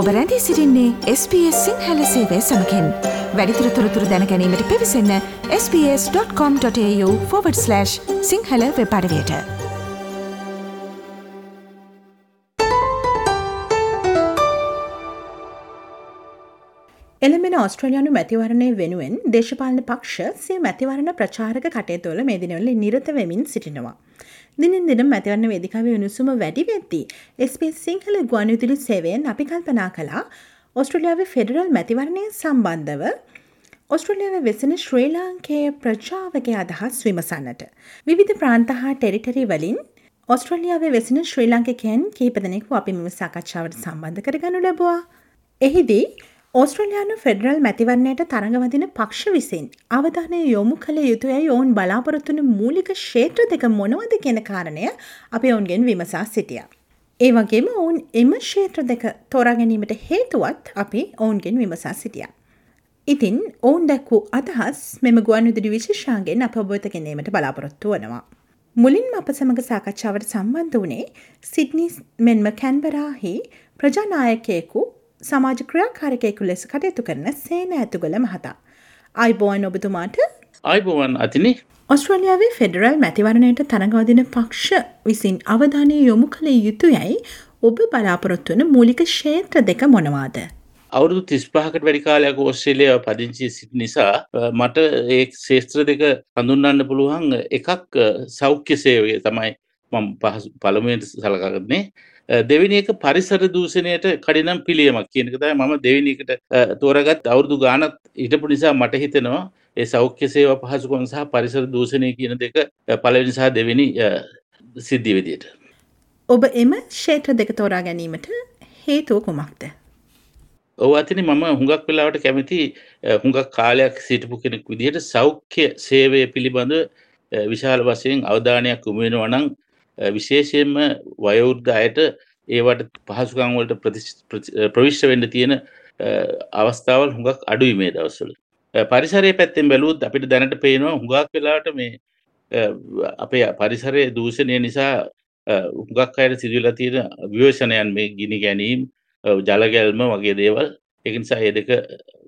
ඔබ රැඳී සිරින්නේ SBS සිංහල සේවය සමකෙන් වැඩිතුර තොරතුර දැනැනීමට පිවිසන්න ps.com.ta/ සිංහල වෙපඩවයට. එළමෙන ඔස්ට්‍රලයානු මැතිවරණය වෙනුවෙන් දේශපාලන පක්ෂ සිය මැතිවරණ ප්‍රචාරක කටයුතුවල මේ දිනවල නිරත වෙමින් සිටිනවා. දිනින් දින මැතිවරණ වේදිකාව උණුසුම වැඩි වෙද්දී SBS සිංහල ගුවන්විදුලි සේවයෙන් අපි කල්පනා කළා ඔස්ට්‍රලියාවේ ෆෙඩරල් මැතිවරණය සම්බන්ධව ඔස්ට්‍රලියාව වෙසෙන ශ්‍රී ලාංකේය ප්‍රජාවගේ අදහස් විමසන්නට. විවිධ ප්‍රාන්ත හා ටෙරිටරි වලින් ඔස්ට්‍රලියාවේ වෙසෙන ශ්‍රී ලංකකයන් කීපදනෙකු අපි මෙම සාකච්ඡාවට සම්බන්ධ කරගනු ලැබවා. එහිදී ඕස්ට්‍රලයානු ෆෙඩරල් මැතිවරණයට තරඟවදින පක්ෂ විසින් අවධානය යොමු කළ යුතුයයි ඔවුන් බලාපොරොත්තුන මූලික ක්ෂේත්‍ර දෙක මොනවද කියෙන කාරණය අපි ඔවුන්ගෙන් විමසා සිටිය. ඒ වගේම ඔවුන් එම ක්ෂේත්‍ර දෙක තෝරාගැනීමට හේතුවත් අපි ඔවුන්ගෙන් විමසා සිටිය. ඉතින් ඔවුන් දැක්වූ අදහස් මෙම ගුවන්විදුරි විශේෂාන්ගෙන් අප ඔබත ගැනීමට බලාපොරොත්තු වනවා. මුලින්ම අප සමඟ සාකච්ඡාවට සම්බන්ධ වනේ සිඩ්නිස් මෙන්ම කැන්බරාහි ප්‍රජානායකයෙකු සමාජ ක්‍රියාකාරකයෙකු ලෙස කටයුතු කරන සේන ඇතුගල මහතා. අයිබෝන් ඔබතුමාට අයිබෝවන් අතිනි ඔස්ට්‍රලියාවේ ෆෙඩරල් මැතිවරණයට තරගවදින පක්ෂ විසින් අවධානය යොමු කළ යුතු යැයි ඔබ බලාපොරොත්තුවන මූලික ක්ෂේත්‍ර දෙක මොනවාද. අවුරුදු තිස්පාහකට වැඩිකාලයක් ඔස්ට්‍රේලිය පදිංචි සිට නිසා මට ඒ ශේත්‍ර දෙක හඳුන්වන්න පුළුවන් එකක් සෞඛ්‍ය සේවය තමයි මම පළමුුවෙන්ට සලකගන්නේ දෙවිනි එක පරිසර දූෂණයට කඩිනම් පිළියමක් කියනකතයි මම දෙවිනිකට තෝරගත් අවුරදු ගානත් හිටපු නිසා මට හිතෙනවා ඒ සෞඛ්‍ය සේව පහසුකොන් සහ පරිසර දූෂණය කියන දෙක පලවෙනි සහ දෙවෙනි සිද්ධිය විදියට. ඔබ එම ක්ෂේත්‍ර දෙක තෝරා ගැනීමට හේතුව කුමක්ද. ඔව අතින මම හුඟක් වෙලාවට කැමති හුඟක් කාලයක් සිටපු කෙනෙක් විදිහට සෞඛ්‍ය සේවය පිළිබඳ විශාල වශයෙන් අවධානයක් උමෙනවනං විශේෂයෙන්ම වයවෘද්ධ අයට ඒවට පහසුකංවලට ප්‍රවිශ්ෂ වෙන්න තියෙන අවස්ථාවල් හුඟක් අඩුයි මේ දවස්සල පරිසරය පැත්තෙන් බැලූත් අපිට දැනට පේනවා හුඟක් වෙලාට මේ අපේ පරිසරය දූෂණය නිසා හුඟක් අයට සිදුවලා තියෙන විවේශනයන් මේ ගිනි ගැනීම් ජලගැල්ම වගේ දේවල් එකනිසා ඒ දෙක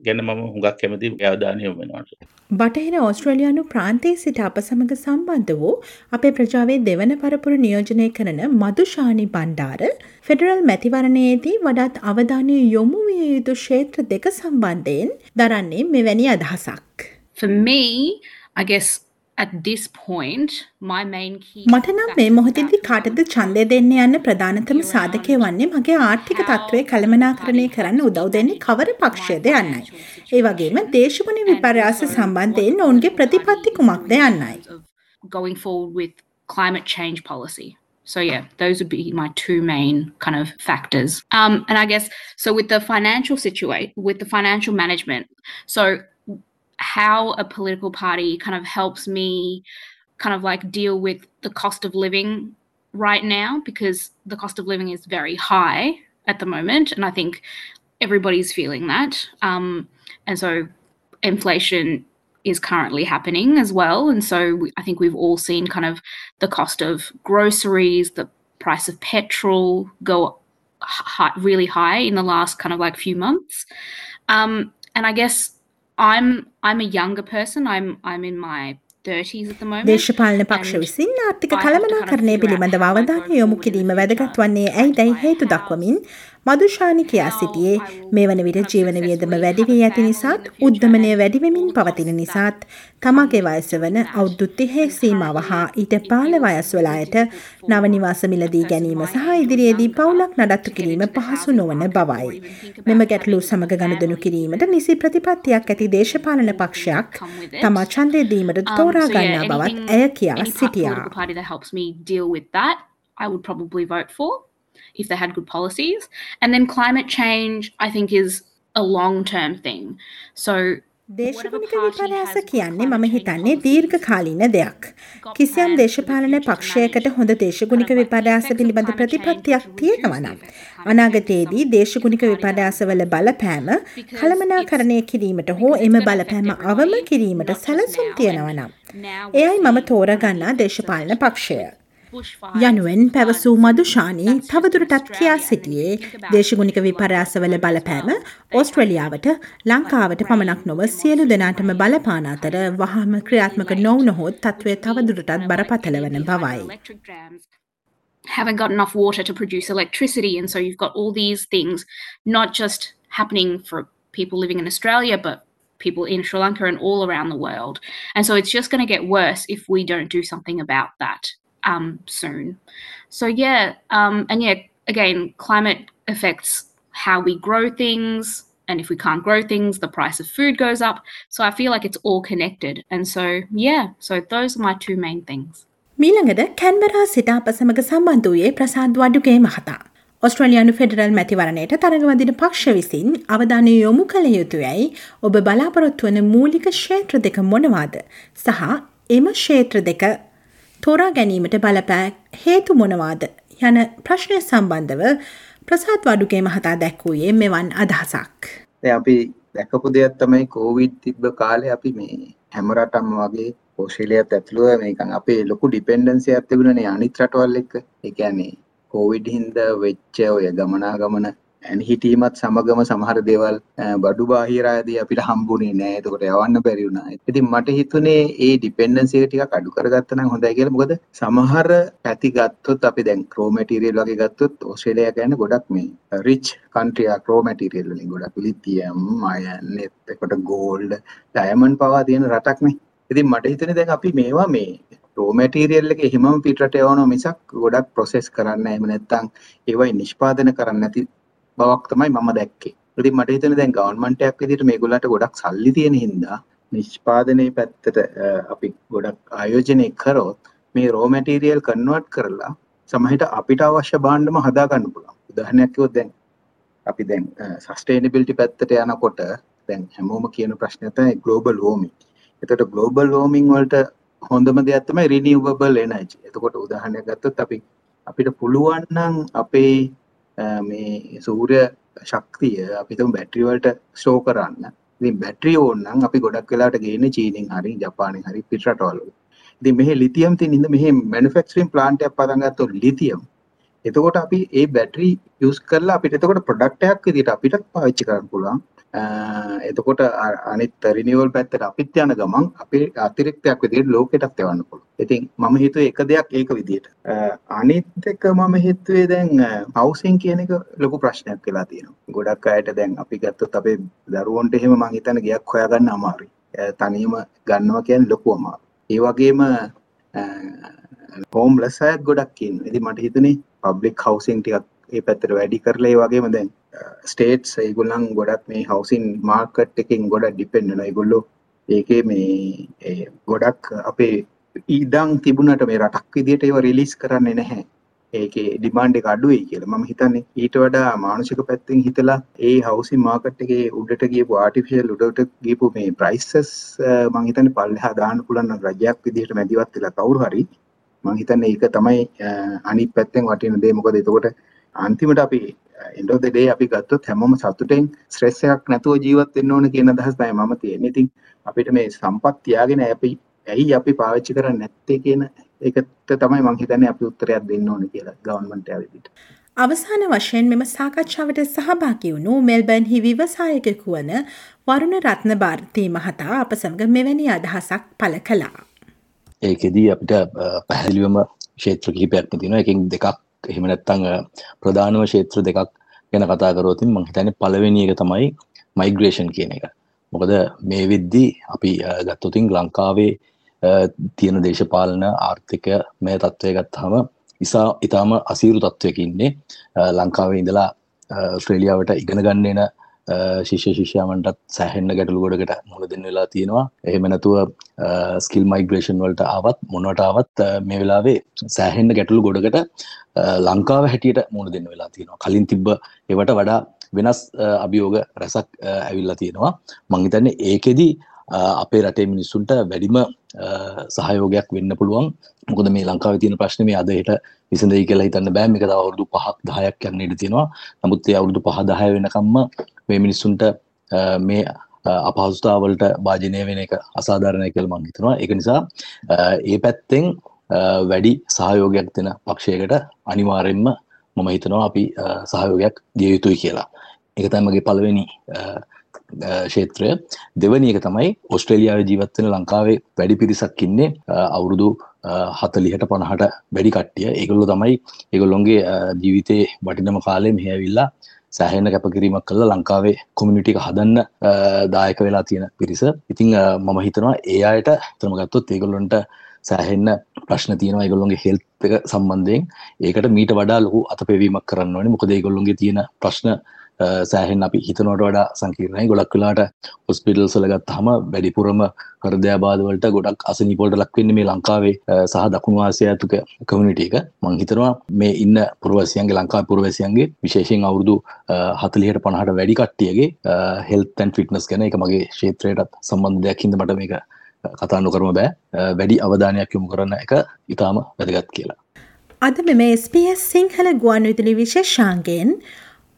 ගැන මම හුඟක් කැමති අවධානය වෙනවාට. බටහිර ඕස්ට්‍රලයානු ප්‍රාන්තයේ සිට අප සමඟ සම්බන්ධ වූ අපේ ප්‍රජාවේ දෙවන පරපුර නියෝජනය කරන මදුශානි බණ්ඩාර ෆෙඩරල් මැතිවරණයේදී වඩාත් අවධානය යොමු විය යුතු ක්ෂේත්‍ර දෙක සම්බන්ධයෙන් දරන්නේ මෙවැනි අදහසක්. For me, I guess මට නම් මේ මොහොතේදී කාටද ඡන්දය දෙන්න යන්න ප්‍රධානතම සාධකය වන්නේ මගේ ආර්ථික තත්ත්වය කළමනාකරණය කරන්න උදව් දෙන්නේ කවර පක්ෂයද යන්නයි. ඒ වගේම දේශගුණ විපර්යාස සම්බන්ධයෙන් ඔවුන්ගේ ප්‍රතිපත්ති කුමක්ද යන්නයි. going forward with climate change policy. So yeah, those would be my two main kind of factors. Um, and I guess so with the financial situation, with the financial management. So how a political party kind of helps me kind of like deal with the cost of living right now because the cost of living is very high at the moment and i think everybody's feeling that. Um, and so inflation is currently happening as well and so we, i think we've all seen kind of the cost of groceries the price of petrol go high, really high in the last kind of like few months. Um, and i guess I'm I'm a younger person. I'm I'm in my දේශපාලන පක්ෂ විසින් ආර්ථික කළමනාකරණය පිළිබඳව අවධානය යොමු කිරීම වැදගත් වන්නේ ඇයි දැයි හේතු දක්වමින් මදුශානි කියා සිටියේ මේ වන විට ජීවන වියදම වැඩිවී ඇති නිසාත් උද්ධමනය වැඩිවෙමින් පවතින නිසාත් තමගේ වයස වන අවුද්දුත්තිහේ සීමාව හා ඊට පාල වයස්වලායට නවනිවාස මිලදී ගැනීම සහ ඉදිරියේදී පවුලක් නඩත්තු කිරීම පහසු නොවන බවයි. මෙම ගැටලු සමග ගණදනු කිරීමට නිසි ප්‍රතිපත්තියක් ඇති දේශපාලන පක්ෂයක් තමා ඡන්දය දීමට තෝරා So, yeah, anything, any political party that helps me deal with that, I would probably vote for if they had good policies. And then climate change, I think, is a long term thing. So දේශගුණික විපර්යාස කියන්නේ මම හිතන්නේ දීර්ඝ කාලීන දෙයක්. කිසියම් දේශපාලන පක්ෂයකට හොඳ දේශගුණික විපර්යාස පිළිබඳ ප්‍රතිපත්තියක් තියෙනවා නම්. අනාගතයේදී දේශගුණික විපර්යාසවල බලපෑම කළමනාකරණය කිරීමට හෝ එම බලපෑම අවම කිරීමට සැලසුම් තියෙනවා නම්. එයයි මම තෝරගන්නා දේශපාලන පක්ෂය. යනුවෙන් පැවසූ මදුෂානී තවදුරටත් කියා සිටියේ දේශගුණික විපර්යාසවල බලපෑම ඕස්ට්‍රලියාවට ලංකාවට පමණක් නොව සියලු දෙනාටම බලපාන අතර වහම ක්‍රියාත්මක නොවනහොත් තත්ත්වය තවදුරටත් බරපතල වන බවයි. haven't got enough water to produce electricity and so you've got all these things not just happening for people living in Australia but people in Sri Lanka and all around the world. And so it's just going to get worse if we don't do something about that um, soon. So yeah, um, and yeah, again, climate affects how we grow things. And if we can't grow things, the price of food goes up. So I feel like it's all connected. And so, yeah, so those are my two main things. මීළඟට Canberra සිට අප සමග සම්බන්ධ වූයේ ප්‍රසාද් වඩුගේ මහතා. ඔස්ට්‍රලයානු federal මැතිවරණයට තරගවදින පක්ෂ විසින් අවධානය යොමු කළ යුතුයයි ඔබ බලාපොරොත්තු වන මූලික ක්ෂේත්‍ර දෙක මොනවාද සහ එම ක්ෂේත්‍ර දෙක තෝරා ගැනීමට බලපෑ හේතු මොනවාද යන ප්‍රශ්නය සම්බන්ධව ප්‍රසාත් වඩුගේ මහතා දැක්වූයේ මෙවන් අදහසක්. අපි දැකපු දෙයක් තමයි කෝවිඩ් තිබ්බ කාලේ අපි මේ හැම රටම වගේ ඕස්ට්‍රේලියාත් ඇතුළුව මේකන් අපේ ලොකු ඩිපෙන්ඩන්සියක් තිබුණනේ අනිත් රටවල් එක්ක. ඒ කියන්නේ කෝවිඩ් හින්දා වෙච්ච ඔය ගමනාගමන හිටීමත් සමගම සමහර දේවල් බඩු බාහිරාදී අපිට හම්බුනේ නෑ එතකොට යවන්න බැරි වුණා. ඉතින් මට හිතුනේ ඒ ඩිපෙන්ඩන්සි එක ටිකක් අඩු කරගත්තා නම් හොඳයි කියලා. මොකද සමහර පැති ගත්තොත් අපි දැන් රෝ මැටීරියල් වගේ ගත්තොත් ඕස්ට්‍රේලියා කියන්නේ ගොඩක් මේ rich country uh raw material වලින් ගොඩක් ලිතියම් අයන් එතකොට ගෝල්ඩ් ඩයමන්ඩ් පවා තියෙන රටක් නේ. ඉතින් මට හිතුනේ දැන් අපි මේවා මේ රෝ මැටීරියල් එක එහෙමම පිටරට යවනවා මිසක් ගොඩක් ප්‍රොසෙස් කරන්න එහෙම නැත්නම් ඒවයි නිෂ්පාදනය කරන්න නැති බවක් තමයි මම දැක්කේ. ඉතින් මට හිතෙන දැන් ගවර්න්මන්ට් එකක් විදිහට මේගොල්ලන්ට ගොඩක් සල්ලි තියෙන හින්දා නිෂ්පාදනයේ පැත්තට අපි ගොඩක් ආයෝජනය කරොත් මේ රෝ මැටීරියල් කන්වර්ට් කරලා සමහරට අපිට අවශ්‍ය භාණ්ඩම හදා ගන්න පුළුවන්. උදාහරණයක් කිව්වොත් දැන් අපි දැන් සස්ටේනබිලිටි පැත්තට යනකොට දැන් හැමෝම කියන ප්‍රශ්නය තමයි ග්ලෝබල් වෝමින්. එතකොට ග්ලෝබල් වෝමින් වලට හොඳම දෙයක් තමයි රිනියුවබල් එනර්ජි. එතකොට උදාහරණයක් ගත්තොත් අපි අපිට පුළුවන් නම් අපේ මේ සූර්ය ශක්තිය අපිතුම් බැට්‍රිවලට ස්ටෝ කරන්න ඉතින් බැට්‍රිය ඕන්නම් අපි ගොඩක් වෙලාට ගේන්නේ චීනෙන් හරි ජපානෙන් හරි පිටරටවල ඉතින් මෙහි ලිතියම් තියෙන හින්දා මෙහි මැනුෆැක්චරින් ප්ලාන්ට් එකක් පටන් ගත්තොත් ලිතියම් එතකොට අපි ඒ බැටරි යූස් කරලා අපිට එතකොට ප්‍රොඩක්ට් එකක් විදිහට අපිට පාවිච්චි කරන්න පුළුවන් එතකොට අනිත් රිනිවල් පැත්තට අපිත් යන ගමන් අපේ අතිරික්තයක් විදිහට ලෝකෙටත් එවන්න පුළුවන්. ඉතින් මම හිතුවේ එක දෙයක් ඒක විදිහට. අනිත් එක මම හිතුවේ දැන් හවුසින් කියන එක ලොකු ප්‍රශ්නයක් වෙලා තියෙනවා. ගොඩක් අයට දැන් අපි ගත්තොත් අපේ දරුවන්ට එහෙම මං හිතන්නේ ගයක් හොයාගන්න අමාරුයි. තනියම ගන්නවා කියන්නේ ලොකු අමාරුයි. ඒ වගේම හෝම්ලස් අයත් ගොඩක් ඉන්නවා. ඉතින් මට හිතුනේ පබ්ලික් හවුසින් ටිකක් ඒ පැත්තට වැඩි කරලා ඒ වගේම දැන් ස්ටේට්ස් ඒගොල්ලන් ගොඩක් මේ හවුසින් මාර්කට් එකෙන් ගොඩක් ඩිපෙන්ඩ් වෙනවා. ඒගොල්ලෝ ඒකේ මේ ගොඩක් අපේ ඊඩම් තිබුණට මේ රටක් විදියට ඒව රිලීස් කරන්නේ නැහැ. ඒකේ ඩිමාන්ඩ් එක අඩුයි කියලා. මම හිතන්නේ ඊට වඩා මානසික පැත්තෙන් හිතලා ඒ හවුසින් මාකට් එකේ උඩට ගියපු ආටිෆිෂල් උඩට ගියපු මේ ප්‍රයිසස් මම හිතන්නේ පල්ලෙහා දාන්න පුළුවන් රජයක් විදිහට මැදිවත් වෙලා කවුරු හරි මම හිතන්නේ ඒක තමයි අනිත් පැත්තෙන් වටින දේ මොකද එතකොට අන්තිමට අපි end of the day අපි ගත්තොත් හැමෝම සතුටෙන් ස්ට්‍රෙස් එකක් නැතුව ජීවත් වෙන්න ඕන කියන අදහස තමයි මම තියෙන්නේ. ඉතින් අපිට මේ සම්පත් තියාගෙන අපි ඇයි අපි පාවිච්චි කරන්නේ නැත්තේ කියන ඒකට තමයි මම හිතන්නේ අපි උත්තරයක් දෙන්න ඕනේ කියලා ගවර්න්මන්ට් එක විදිහට. අවසාන වශයෙන් මෙම සාකච්ඡාවට සහභාගී වුණු මෙල්බර්න් හි විවසායකෙකු වන වරුණ රත්න භාරතී මහතා අප සමග මෙවැනි අදහසක් පළ කළා. ඒකෙදී අපිට පැහැදිලිවම ක්ෂේත්‍ර කිහිපයක්ම තියෙනවා. එකෙන් දෙකක් එහෙම නැත්තං ප්‍රධානව ක්ෂේත්‍ර දෙකක් ගැන කතා කරෝතින් මං හිතන්නේ පළවෙනි එක තමයි මයිග්‍රේෂන් කියන එක මොකද මේ විද්දි අපි ගත්තොතින් ලංකාවේ තියෙන දේශපාලන ආර්ථික මේ තත්ත්වය ගත්තාම ඉසා ඉතාම අසීරු තත්ත්වයක ඉන්නේ ලංකාවේ ඉඳලා ස්ට්‍රේලියාවට ඉගෙන ගන්න එන ශිෂ්‍ය ශිෂ්‍යමන්ටත් සැහෙන්න්න ගැටළු ගොඩකට මුණ දෙන්න වෙලා තියෙනවා. එහෙම නැතුව ස්කිල් මයිග්‍රේෂන් වලට ආවත් මොනටාවත් මේ වෙලාවේ සෑහෙන්න්න ගැටළු ගොඩකට ලංකාව හැටියට මුණ දෙන්න වෙලා තියෙනවා. කලින් තිබ්බ එවට වඩා වෙනස් අභියෝග රැසක් ඇවිල්ලා තියෙනවා. මංහිතන්නේ ඒකෙදී අපේ රටේ මිනිස්සුන්ට වැඩිම සහයෝගයක් වෙන්න පුළුවන්. මොකද මේ ලංකාව තියෙන ප්‍රශ්න මේ අදයට විසඳයි කියලා හිතන්න බෑ. මේක තව අවුරුදු පහක් දහයක් යන්න ඉඩ තියෙනවා. නමුත් ඒ අවුරුදු පහ දහය වෙනකම්ම මේ මිනිස්සුන්ට මේ අපහසුතාවලට භාජනය වෙන එක අසාධාරණය කියල මං හිතනවා. එක නිසා ඒ පැත්තෙන් වැඩි සහයෝගයක් දෙන පක්ෂයකට අනිවාරෙන්ම මම හිතනවා අපි සහයෝගයක් දිය යුතුයි කියලා. එක තමගේ පළවෙනි ශේත්‍රය දෙවනි එක තමයි ඔස්ට්‍රේලියාව ජීවත්වෙන ලංකාවේ වැඩි පිරිසක් ඉන්නේ. අවුරුදු හතලිහට පණහට වැඩි කට්ටිය. ඒගොල්ලො තමයි ඒගොල්ලොන්ගේ ජීවිතේ වටිනම කාලේ මෙහැවිල්ලා සෑහෙන කැපකිරීමක් කල්ල ලංකාවේ කොමිනිිටික හදන්න දායක වෙලා තියෙන පිරිස. ඉතිං මම හිතනවා ඒ අයට තරම ගත්තොත් ඒගොල්ලොන්ට සෑහෙන්න ප්‍රශ්න තියෙනවා ඒගොල්ලොන්ගේ හෙල්තක සම්බන්ධයෙන්. ඒකට මීට වඩා ලොකු අත පෙවීමක් කරන්න ඕනේ. මොකද ඒගොල්ලොන්ගේ තියෙන ප්‍රශ්න සෑහෙන් අපි හිතනොට වඩා සංකීර්ණයි. ගොඩක් වෙලාට ඔස්පිටල් සලගත් හම වැඩිපුරම හරදයාබාදවලට ගොඩක් අසනිපොල්ට ලක්වෙන්න මේ ලංකාවේ සහ දකුණු ආසය ඇතුක කමිනිට එක. මං හිතනවා මේ ඉන්න පුරවසියන්ගේ ලංකා පුරවසියන්ගේ විශේෂෙන් අවුරුදු හතලිහට පණහට වැඩි කට්ටියගේ හෙල්තැන් ෆිටනස් ගැන එක මගේ ශේත්‍රයටත් සම්බන්ධයක් හිද මට මේක කතා නොකරම බෑ. වැඩි අවධානයක් යොමු කරන්න එක ඉතාම වැදගත් කියලා. අද මෙම SBS සිංහල ගුවන් විදුලි විශේෂාන්ගෙන්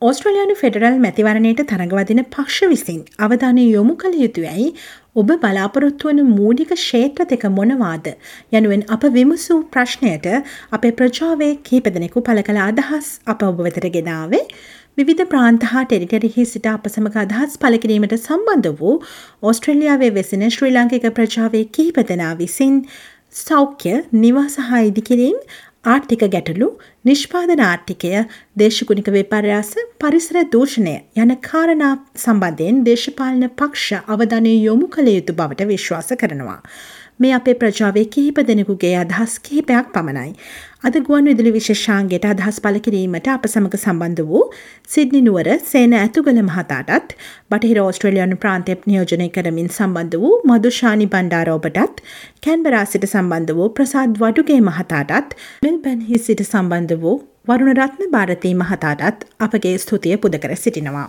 ඕස්ට්‍රලයානු ෆෙඩරල් මැතිවරණයට තරඟවදින පක්ෂ විසින් අවධානය යොමු කළ යුතුයයි ඔබ බලාපොරොත්තු වන මූලික ක්ෂේත්‍ර දෙක මොනවාද? යනුවෙන් අප විමසූ ප්‍රශ්නයට අපේ ප්‍රජාවේ කීප දෙනෙකු පළ කළ අදහස් අප ඔබ වෙතර ගෙනාවේ. විවිධ ප්‍රාන්ත හා ටෙරිටරිහි සිට අප සමඟ අදහස් පලකිරීමට සම්බන්ධ වූ ඕස්ට්‍රලියාවේ වෙසෙන ශ්‍රී ලංකික ප්‍රජාවේ කිහිප දෙනා විසින් සෞඛ්‍ය නිවාස හා ඉදිකිරීම් ආර්ථික ගැටලු නිෂ්පාදන ආර්ථිකය දේශගුණික විපර්යාස පරිසර දූෂණය යන කාරණා සම්බන්ධයෙන් දේශපාලන පක්ෂ අවධනය යොමු කළ යුතු බවට විශ්වාස කරනවා. මේ අපේ ප්‍රජාවේ කිහිප දෙනෙකුගේ අදහස් කිහිපයක් පමණයි. අද ගුවන් විදුලි විශේෂාන්ගේට අදහස් පල කිරීමට අප සමඟ සම්බන්ධ වූ සිද්නි නුවර සේන ඇතුගල මහතාටත් බටහිර ඕස්ට්‍රලියයානු ප්‍රාන්තයක් නියෝජනය කරමින් සම්බන්ධ වූ මදුෂානි බණ්ඩාරෝපටත් කැන්බරා සිට සම්බන්ධ වූ ප්‍රසාද් වඩුගේ මහතාටත් මෙල්බැන්හි සිට සම්බන්ධ වූ වරුණ රත්න භාරතී මහතාටත් අපගේ ස්තුතිය පුද කර සිටිනවා.